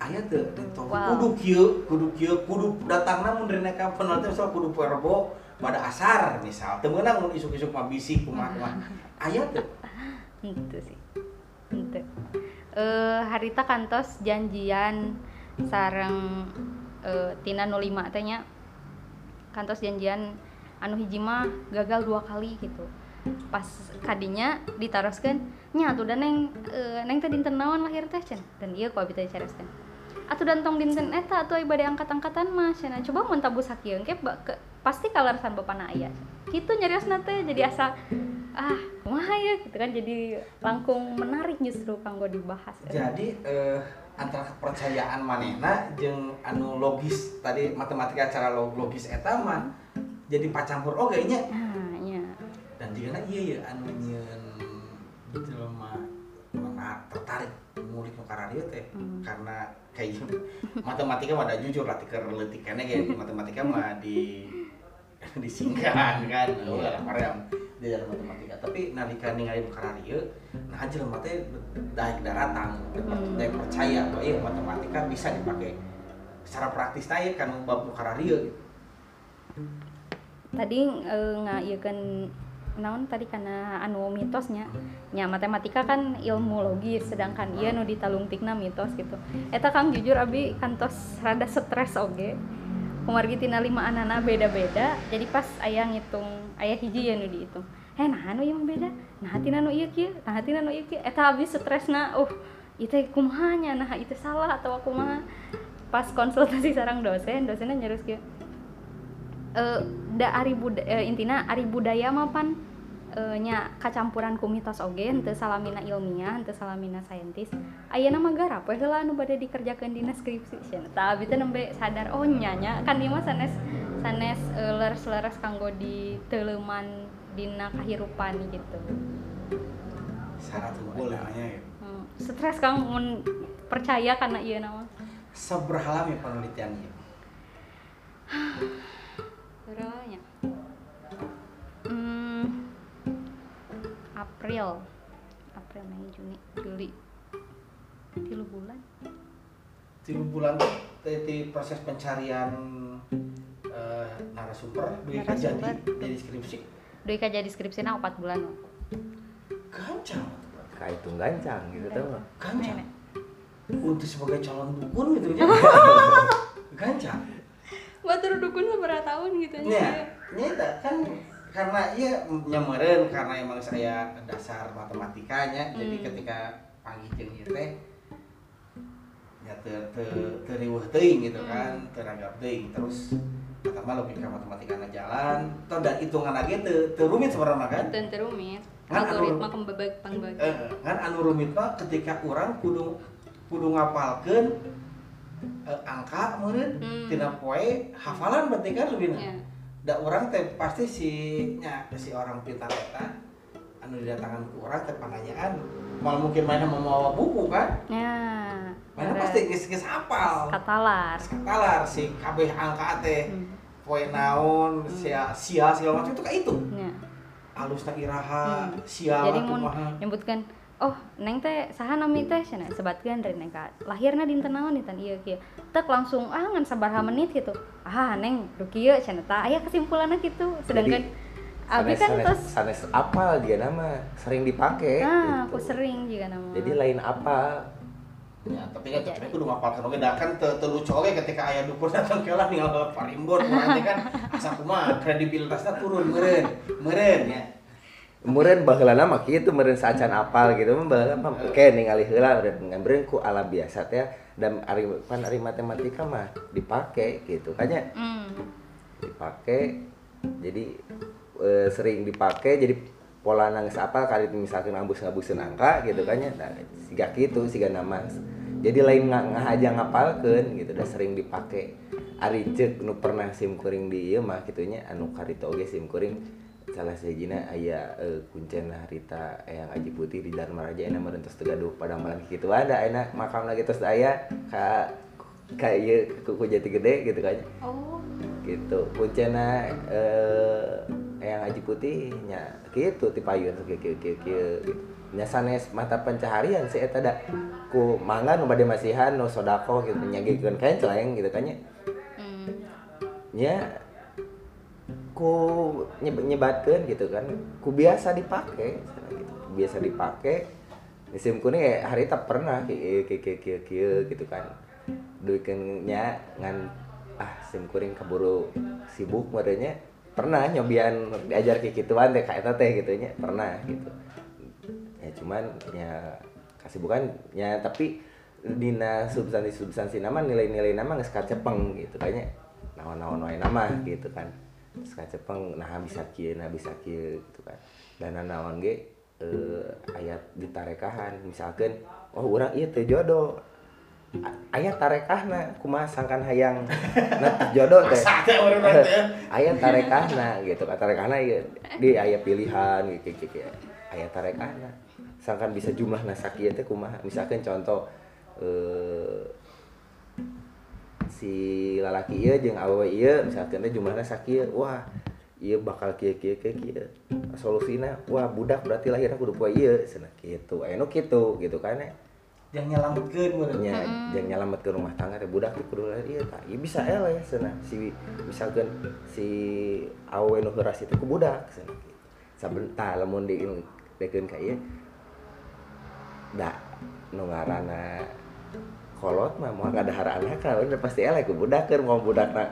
Aya tuh ritual Wow. kudu kieu kudu kieu kudu datang namun Rene ka penonton misal kudu poe rebo pada asar misal. Teu meunang mun isuk-isuk mah bisik kumaha kumaha aya tuh. Itu sih. Itu. Eh harita kantos janjian sareng eh Tina 05 teh nya. Kantos janjian anu hiji mah gagal dua kali gitu. Pas kadinya ditaroskeun nya atuh dan neng eh, neng teh dinten naon lahir teh cenah. Dan ieu ku abi teh dicareskeun. Atuh dan tong dinten eta atuh ibadah angkat-angkatan mah cenah. Coba mun tabu ba- ke- pasti kalarsan bapana aya. Kitu nyariosna teh jadi asa ah kumaha ya? Gitu kan jadi langkung menarik justru kanggo dibahas jadi eh, antara kepercayaan manehna jeung anu logis tadi matematika cara log- logis eta mah jadi pacampur oge nya nah nya dan jika iya ya anu nyeun gitu mana tertarik ngulik nu dia teh Hmm. karena kayak matematika mah ada jujur lah tiker letikannya kayak matematika mah di disingkan kan? Oh lah Mariam di dalam matematika. Tapi nalika ningali perkara ieu nah jelema teh daek daratang Hmm. daek percaya bahwa ieu matematika bisa dipakai. Secara praktis ieu kan bab perkara ieu gitu. tadi eh, ngaieukeun naon tadi karena anu mitosnya? Nya matematika kan ilmu logis sedangkan ieu nu ditalungtikna mitos gitu. Eta kang jujur abi kantos rada stres oge kumargi tina lima anana beda-beda. Jadi pas aya ngitung aya hiji ya nu dihitung eh nah anu mah beda? Nah tina nu ieu kieu nah tina nu ieu kieu. Eta abi stresna uh itu kumaha nya? Nah itu salah atau kumaha? Pas konsultasi sarang dosen dosennya nyerus kieu eh da ari buda, eh, intina ari budaya mah pan. eh, nya kacampuran ku mitos oge henteu salamina ilmiah henteu salamina saintis. Ayeuna mah garap we heula anu bade dikerjakeun dina skripsi. Cenah tah abi teh nembe sadar oh nya nya kan ieu mah sanes sanes eh, leres-leres kanggo diteleuman dina kahirupan gitu. Syarat unggul namanya gitu. Hmm, stres kang mun percaya karena ieu nama seberapa lama penelitian ieu Berapa April, April, Mei, Juni, Juli, tilu bulan. tiga bulan tuh di- di proses pencarian eh, narasumber kan jadi jadi skripsi. Doi kerja deskripsi na 4 bulan. loh. gancang kaitung gancang gitu tau gancang. Untuk sebagai calon dukun gitu ya gancang. Batur dukun seberapa tahun gitu ya nyata kan karena iya nyameren karena emang saya dasar matematikanya jadi Hmm. ketika panggil jeung ieu teh ya teu teu riweuh teuing gitu kan teu ragap teuing terus mah lebih ke matematikana jalan toh dan hitungan lagi teu teu rumit sebenarnya kan Tentu rumit. Kan anu- Algoritma pembebag pangbagi. eh, kan anu rumit mah ketika orang kudu kudu ngapalkeun eh, angka meureun Hmm. tina poe hafalan berarti kan lebih Ya. Da orang teh pasti si nya si orang pintar eta anu didatangkan ke orang teh pananyaan malah mungkin mana membawa buku kan Ya. mana pasti geus geus hafal katalar. katalar si kabeh angka teh Hmm. poe naon sia sia segala macam itu kayak itu Ya. alus tak iraha Hmm. sia Jadi mun nyebutkan oh neng teh saha nami teh? Cenah sebatkeun dari neng ka lahirna dinten naon dinten ieu kieu tek langsung ah ngan sabaraha menit gitu. Ah neng du kieu cenah tah aya kesimpulanna gitu. Sedangkan abi kan tos sanes apal dia nama? Sering dipakai nah gitu. aku sering juga nama. Jadi lain apa? Ya tapi kan tapi kudu ngapalkeun oge da kan teu teu lucu oge ketika aya dukun datang ke lah ninggal urang teh kan asa kumaha kredibilitasnya turun meureun meureun ya Kemudian baheulana mah kieu tuh meureun saacan apal gitu. Mah baheula mah oke ningali heula udah ngambereun ku alam biasa teh dan ari pan ari matematika mah dipake gitu kayaknya hmm. dipakai jadi eh, sering dipakai jadi pola nangis apa kali misalkan ngabus ngabusin angka gitu kan ya? Nah, siga gitu siga nama. Jadi lain nggak nggak aja ngapalkan gitu udah sering dipakai ari cek nu pernah sim kuring di ieu mah gitunya anu karito oge sim kuring salah sejina aya eh, kuncen harita yang aji putih di Dharma Raja enak merentos tegaduh pada malam gitu ada enak makam lagi terus aya ka kayak kuku jati gede gitu kan. Oh. Gitu. Kuncena eh yang aji putihnya gitu ti payun kieu gitu nya sanes mata pencaharian si eta da. Ku mangga nu bade masihan nu sodako gitu nyagikeun kenceleng gitu kan nya. Hmm. nya ku nyeb- nyebatkeun gitu kan. Ku biasa dipake gitu. Ku biasa dipake. Sim kuning ya hari tak pernah kieu kieu gitu kan. Duikeun nya ngan ah sim kuring keburu sibuk merenya pernah nyobian diajar kayak gituan teh kayak teh gitu nya pernah gitu. Ya cuman ya kasih bukan ya tapi dina substansi substansi nama nilai-nilai nama nggak kacepeng gitu. Kayaknya naon-naon nama gitu kan Geus kacepeng nah bisa kieu nah bisa kieu gitu kan. Dan naon ge eh, ayat ditarekahan misalkan oh urang ieu teu jodoh. Ayat tarekahna kumaha sangkan hayang? Nah jodoh teh. Teh teh. Ayat tarekahna gitu kan. Tarekahna ieu di ayat pilihan gitu gitu ayat tarekahna. Sangkan bisa jumlah nasakieu teh kumaha? Misalkan contoh eh si lalaki ieu jeung awewe ieu misalkan teh jumlahna sakieu wah iya bakal kieu kieu kieu kieu. Solusina wah budak berarti lahirna kudu poe ieu cenah kitu. Aya nu kitu gitu kan ya yang nyelametkeun meureun. Nya ke rumah tangga teh budak teh kudu lahir ieu tah ieu bisa eleh cenah si misalkan si awe nu heuras itu ku budak cenah gitu saben tah lamun di dekeun ka ieu da nu ngaranna kolot mah moal kadahar anak kan? Udah pasti eleh ku budak keur mau budakna.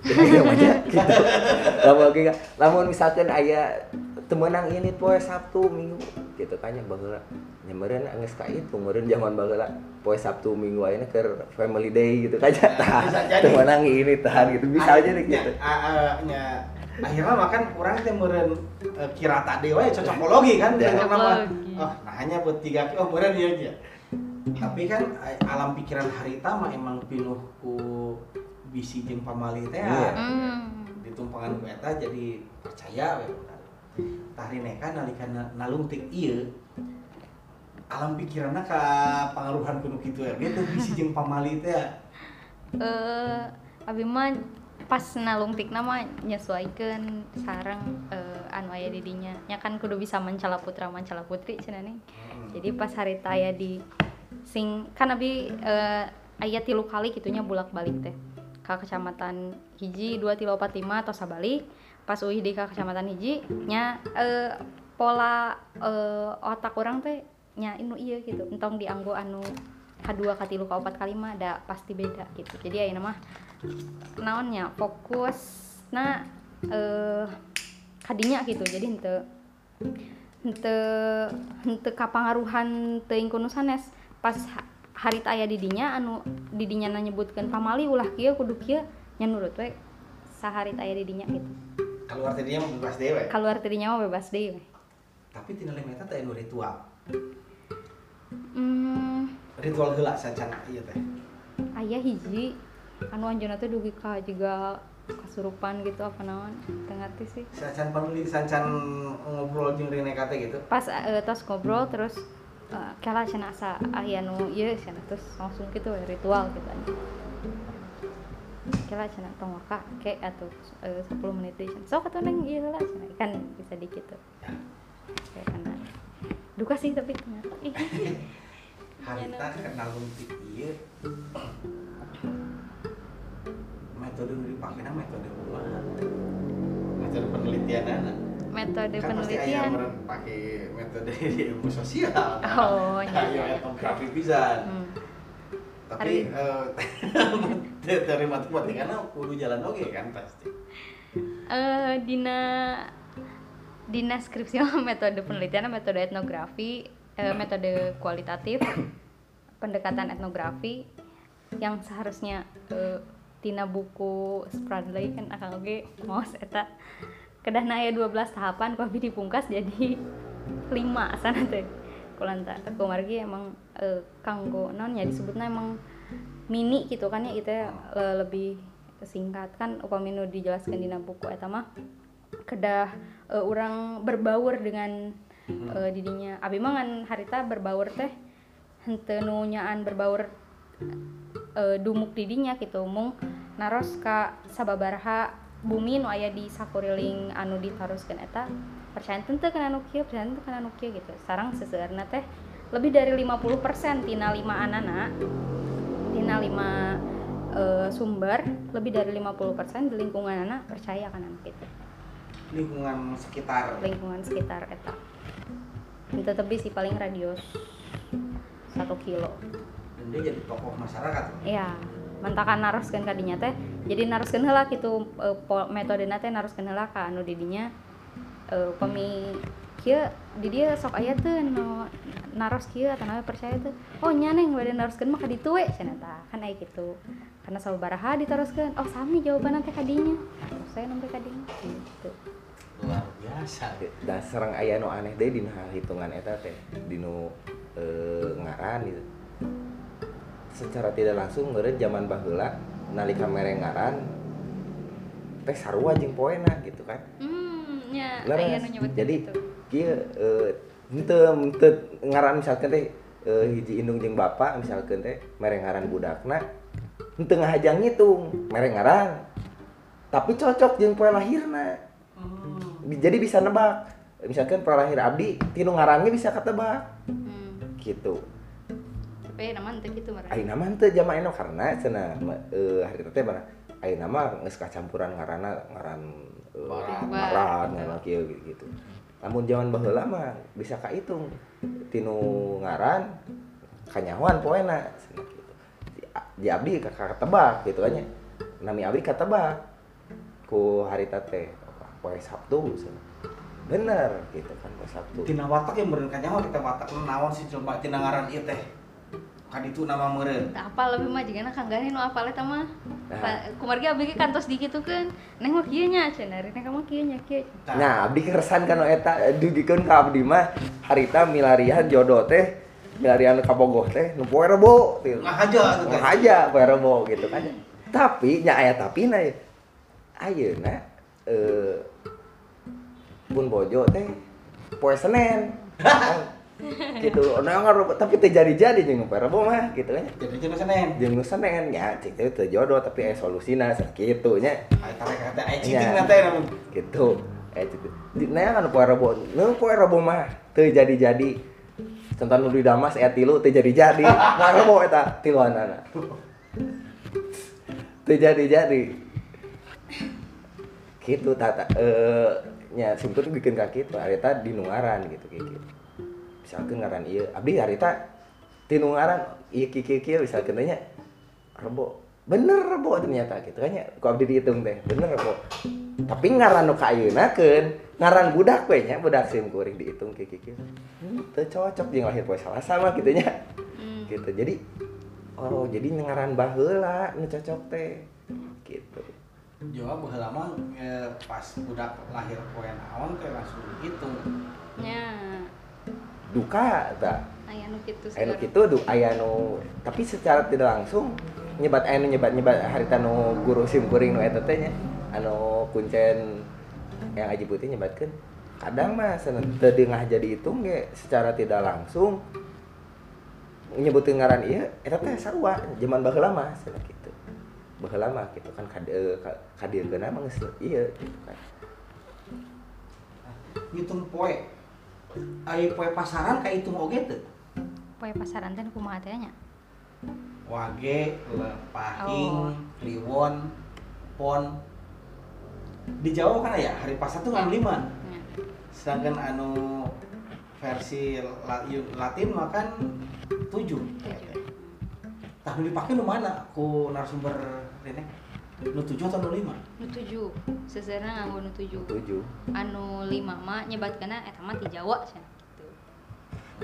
Jadi aja gitu. Lamun ka, lamun misalkan aya temenang ini poe Sabtu Minggu gitu kan nya baheula nya meureun geus ka itu meureun zaman baheula poe Sabtu Minggu ayeuna keur family day gitu kan tah bisa jadi. temenang ini tahan gitu. Bisa aja Nya, gitu. nya akhirnya makan orang teh meureun eh, kira tadi we cocokologi kan Ya. dengan nama Cocokologi. oh nah hanya buat tiga oh meureun ieu aja tapi kan eh, alam pikiran harita mah emang pinuh ku bisi jeung pamali teh Iya. Hmm. ditumpangan ku eta jadi percaya we bener. tah rineka nalika na- nalung tik ieu alam pikiranna ka pangaruhan kuno kitu ya dia tuh bisi jeung pamali teh eh abi mah pas nalungtik nama nyesuaikeun sarang eh, anu aya di dinya nya kan kudu bisa mancala putra mancala putri cenah nih jadi pas hari aya di sing kan abi eh, aya tilu kali gitunya bolak balik teh. Ka kecamatan hiji dua tilu opat lima atau sabalik pas uih di ka kecamatan hiji nya eh, pola eh, otak orang teh nya inu iya gitu. Entong dianggo anu kadua katilu ka opat kalima ada pasti beda gitu. Jadi ayeuna mah naonnya fokus nah eh kadinya gitu. Jadi henteu henteu henteu kapangaruhan teuing kuno pas ha- harita aya di dinya anu di dinya na nyebutkeun pamali ulah kieu kudu kieu nya nurut we saharita aya di dinya gitu. Keluar tadinya bebas dewe keluar tadinya mah bebas deui we. Tapi tina lemeta teh anu ritual. Hmm, ritual heula sacan ieu teh. Aya hiji. Anu anjeunna teh dugi ka juga kasurupan gitu apa naon teu ngarti sih. Sacan panuli sacan ngobrol jeung rineka teh gitu. Pas eh, tos ngobrol terus eh, kela cenah asa aya nu ieu cenah terus langsung gitu we, ritual gitu aja. Kela cenah tong waka ke atuh eh, 10 menit deui cenah sok atuh neng ieu heula cenah kan bisa dikit tuh. Kayak kana duka sih tapi ternyata ih. Harita kenal luntik ieu metode nu dipake metode kumaha metode penelitian anak metode kan pasti penelitian. pake metode ilmu sosial. Oh, iya, iya. etnografi pisan. Hmm. tapi eh, teori matematikana kudu jalan oge kan pasti. Eh dina dina skripsi metode penelitian metode etnografi eh, metode kualitatif pendekatan etnografi yang seharusnya eh, tina buku Spradley kan akan oge mau eta kedahna aya 12 tahapan abi dipungkas jadi 5 sana teh kulanta aku margi emang eh, kanggo non ya disebutnya emang mini gitu kan ya itu ya, eh, lebih singkat. Kan upami nu dijelaskan dina buku eta mah kedah eh, orang berbaur dengan eh, didinya. Abi mah ngan harita berbaur teh henteu nu nyaan berbaur eh, dumuk didinya gitu. Mung naros ka sababaraha bumi nu aya di sakuriling anu ditaroskeun eta percaya tentu kana nu kieu percaya tentu kana nu kieu gitu. Sarang seseueurna teh lebih dari 50% tina lima anana tina lima eh, sumber lebih dari 50% di lingkungan anak percaya kan anak itu lingkungan sekitar. Lingkungan sekitar eta. Itu tapi sih paling radius satu kilo. Dan dia jadi tokoh masyarakat. Ya mentakan naroskeun kadinya teh. Jadi naroskeun heula kitu e, metodena teh naroskeun heula ka anu didinya e, pemi kieu di sok aya teu nu naros kieu atau nawe percaya teu oh nya neng bade naroskeun mah ka ditu we cenah tah. Kan aya kitu. Karena sabaraha ditaroskeun oh sami jawabanna teh kadinya terus saya nembe kadinya gitu. Luar biasa dan serang aya nu aneh deh dina hitungan eta teh dinu eh, ngaran gitu secara tidak langsung meureun zaman baheula nalika mere ngaran teh sarua jeung poena gitu kan hmm Leres. nyebut jadi gitu kieu eh, henteu henteu ngaran misalkan teh eh, hiji indung jeung bapak misalkan teh mere ngaran budakna henteu ngahajang ngitung mere ngaran tapi cocok jeung poe lahirna Hmm. jadi bisa nebak misalkan pralahir abdi tinu ngarannya bisa ketebak hmm. gitu tapi nama ente gitu marah Ayo nama teu jama eno karena cenah eh hari teh mana ayo nama geus kacampuran ngaranna ngaran Barat. barat ngaran kieu gitu namun zaman baheula mah bisa kahitung tinu ngaran kanyahoan poena cenah gitu. Di abdi ka ketebak gitu kan nya nami abdi ketebak ku hari teh poe Sabtu cenah bener gitu kan poe Sabtu. Tina watak yang meureun kanyaho kita watak naon sih coba tina ngaran ieu teh kan itu nama meureun tak apa lebih mah jika nak nu apa eta mah Nah. Kumargi abdi ge kantos digitukeun neng mah kieu nya cenah neng kamu kieu nya kieu Nah, abdi keresan kan eta dudikeun ka abdi mah harita milarian jodoh teh milarian ka bogoh teh nu poe rebo ngahaja atuh teh aja poe rebo gitu kan. Tapi nya aya tapina ya. Ayeuna eh pun bojo teh poe Senen. gitu. Nah, ngaruh tapi teh jadi-jadi jeung poe rebo mah gitu kan. jadi jeung Senin Jeung nu Senen nya cik teh teu jodoh tapi aya solusina sakitu nya. aya tarek kata aya Iya. cicing na teh namun. Gitu. Eh gitu di nah kan poe rebo nu poe rebo mah teu jadi-jadi. Contoh nu di damas aya tilu teu jadi-jadi. Poe rebo eta tiluanana teu jadi-jadi. Gitu tata eh nya simpul bikin kaki itu harita di nungaran gitu kayak gitu misalkan ngaran iya abdi harita di nungaran iya kiki kiki misalkan tanya rebo. Bener rebo ternyata gitu kan ya ku abdi dihitung teh bener rebo. Tapi ngaran nu kaayeunakeun ngaran budak we nya budak sim kuring dihitung kiki kiki hmm, teu cocok jeung lahir poe Salasa mah gitu nya. Hmm. gitu jadi oh jadi ngaran baheula nu cocok teh. Gitu. Jawa baheula mah eh, pas budak lahir poe naon teh langsung dihitung nya duka tak aya nu kitu anu segala. kitu du tapi secara tidak langsung nyebat anu nyebat nyebat harita nu guru sim kuring nu eta teh nya. Anu kuncen yang aji putih nyebatkeun. Kadang mah teu deungah jadi hitung ge secara tidak langsung nyebutin ngaran ieu eta teh sarua. Zaman baheula mah cenah kitu. Baheula mah kitu kan kad eh, ka- kadirkeun mah geus ieu gitu kan. Ngitung poe aya poe pasaran kayak hitung oge teu poe pasaran teh kumaha teh nya? Wage lepahing Oh. kliwon pon. Di Jawa kan ya? Hari pasar tuh nganu lima. Nya sedangkan anu versi Latin makan tujuh. Tah nu dipake nu mana? Ku narasumber nu tujuh atau nu lima? Nu tujuh. Seseurna nganggo nu tujuh. Tujuh. Anu lima mah nyebatkeunna eta mah ti Jawa cenah gitu.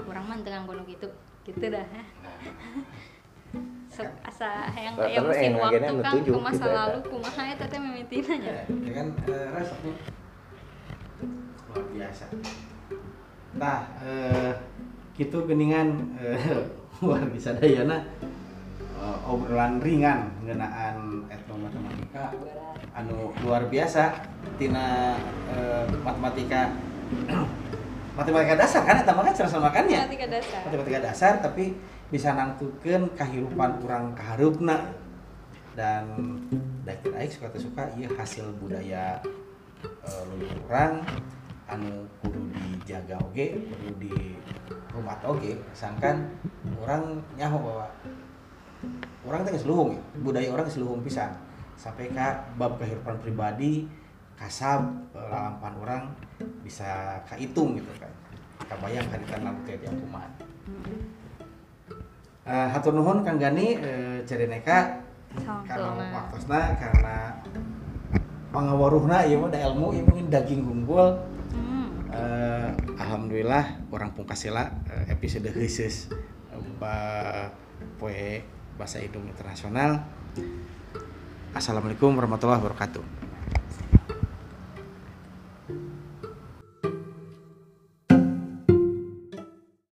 Urang mah teu nganggo nu kitu kitu dah. Sok asa yang waktu ngagena nu kan ke masa gitu, lalu kumaha eta teh mimitina nya ya, ya kan eh, resepnya luar biasa. Nah eh, gitu geningan eh, luar biasa dayana eh, obrolan ringan ngenaan etnomatematika anu luar biasa. Tina eh, matematika. Matematika dasar kan? Eta mah kan cara makannya matematika dasar. Matematika dasar tapi bisa nangtukeun kahirupan urang kaharupna. Dan dakin aing suka suka ieu hasil budaya eh, leluhur urang. Anu kudu dijaga oge kudu di rumah oge sangkan orang nyaho bahwa orang teh geus luhung ya budaya orang geus luhung pisan. Sampai ka bab kehidupan pribadi kasab eh, lalampan orang bisa kahitung gitu kan. Kabayang haritan lampu teh tiap kumaha Eh, hatur nuhun Kang Gani eh, Cedeneka Sama karena waktosna karena pangawaruhna ieu mah da ilmu ieu mungkin daging unggul Hmm. Eh, Alhamdulillah orang Pungkasila eh, episode khusus eh, ba- poe bahasa Indung internasional. Assalamualaikum warahmatullahi wabarakatuh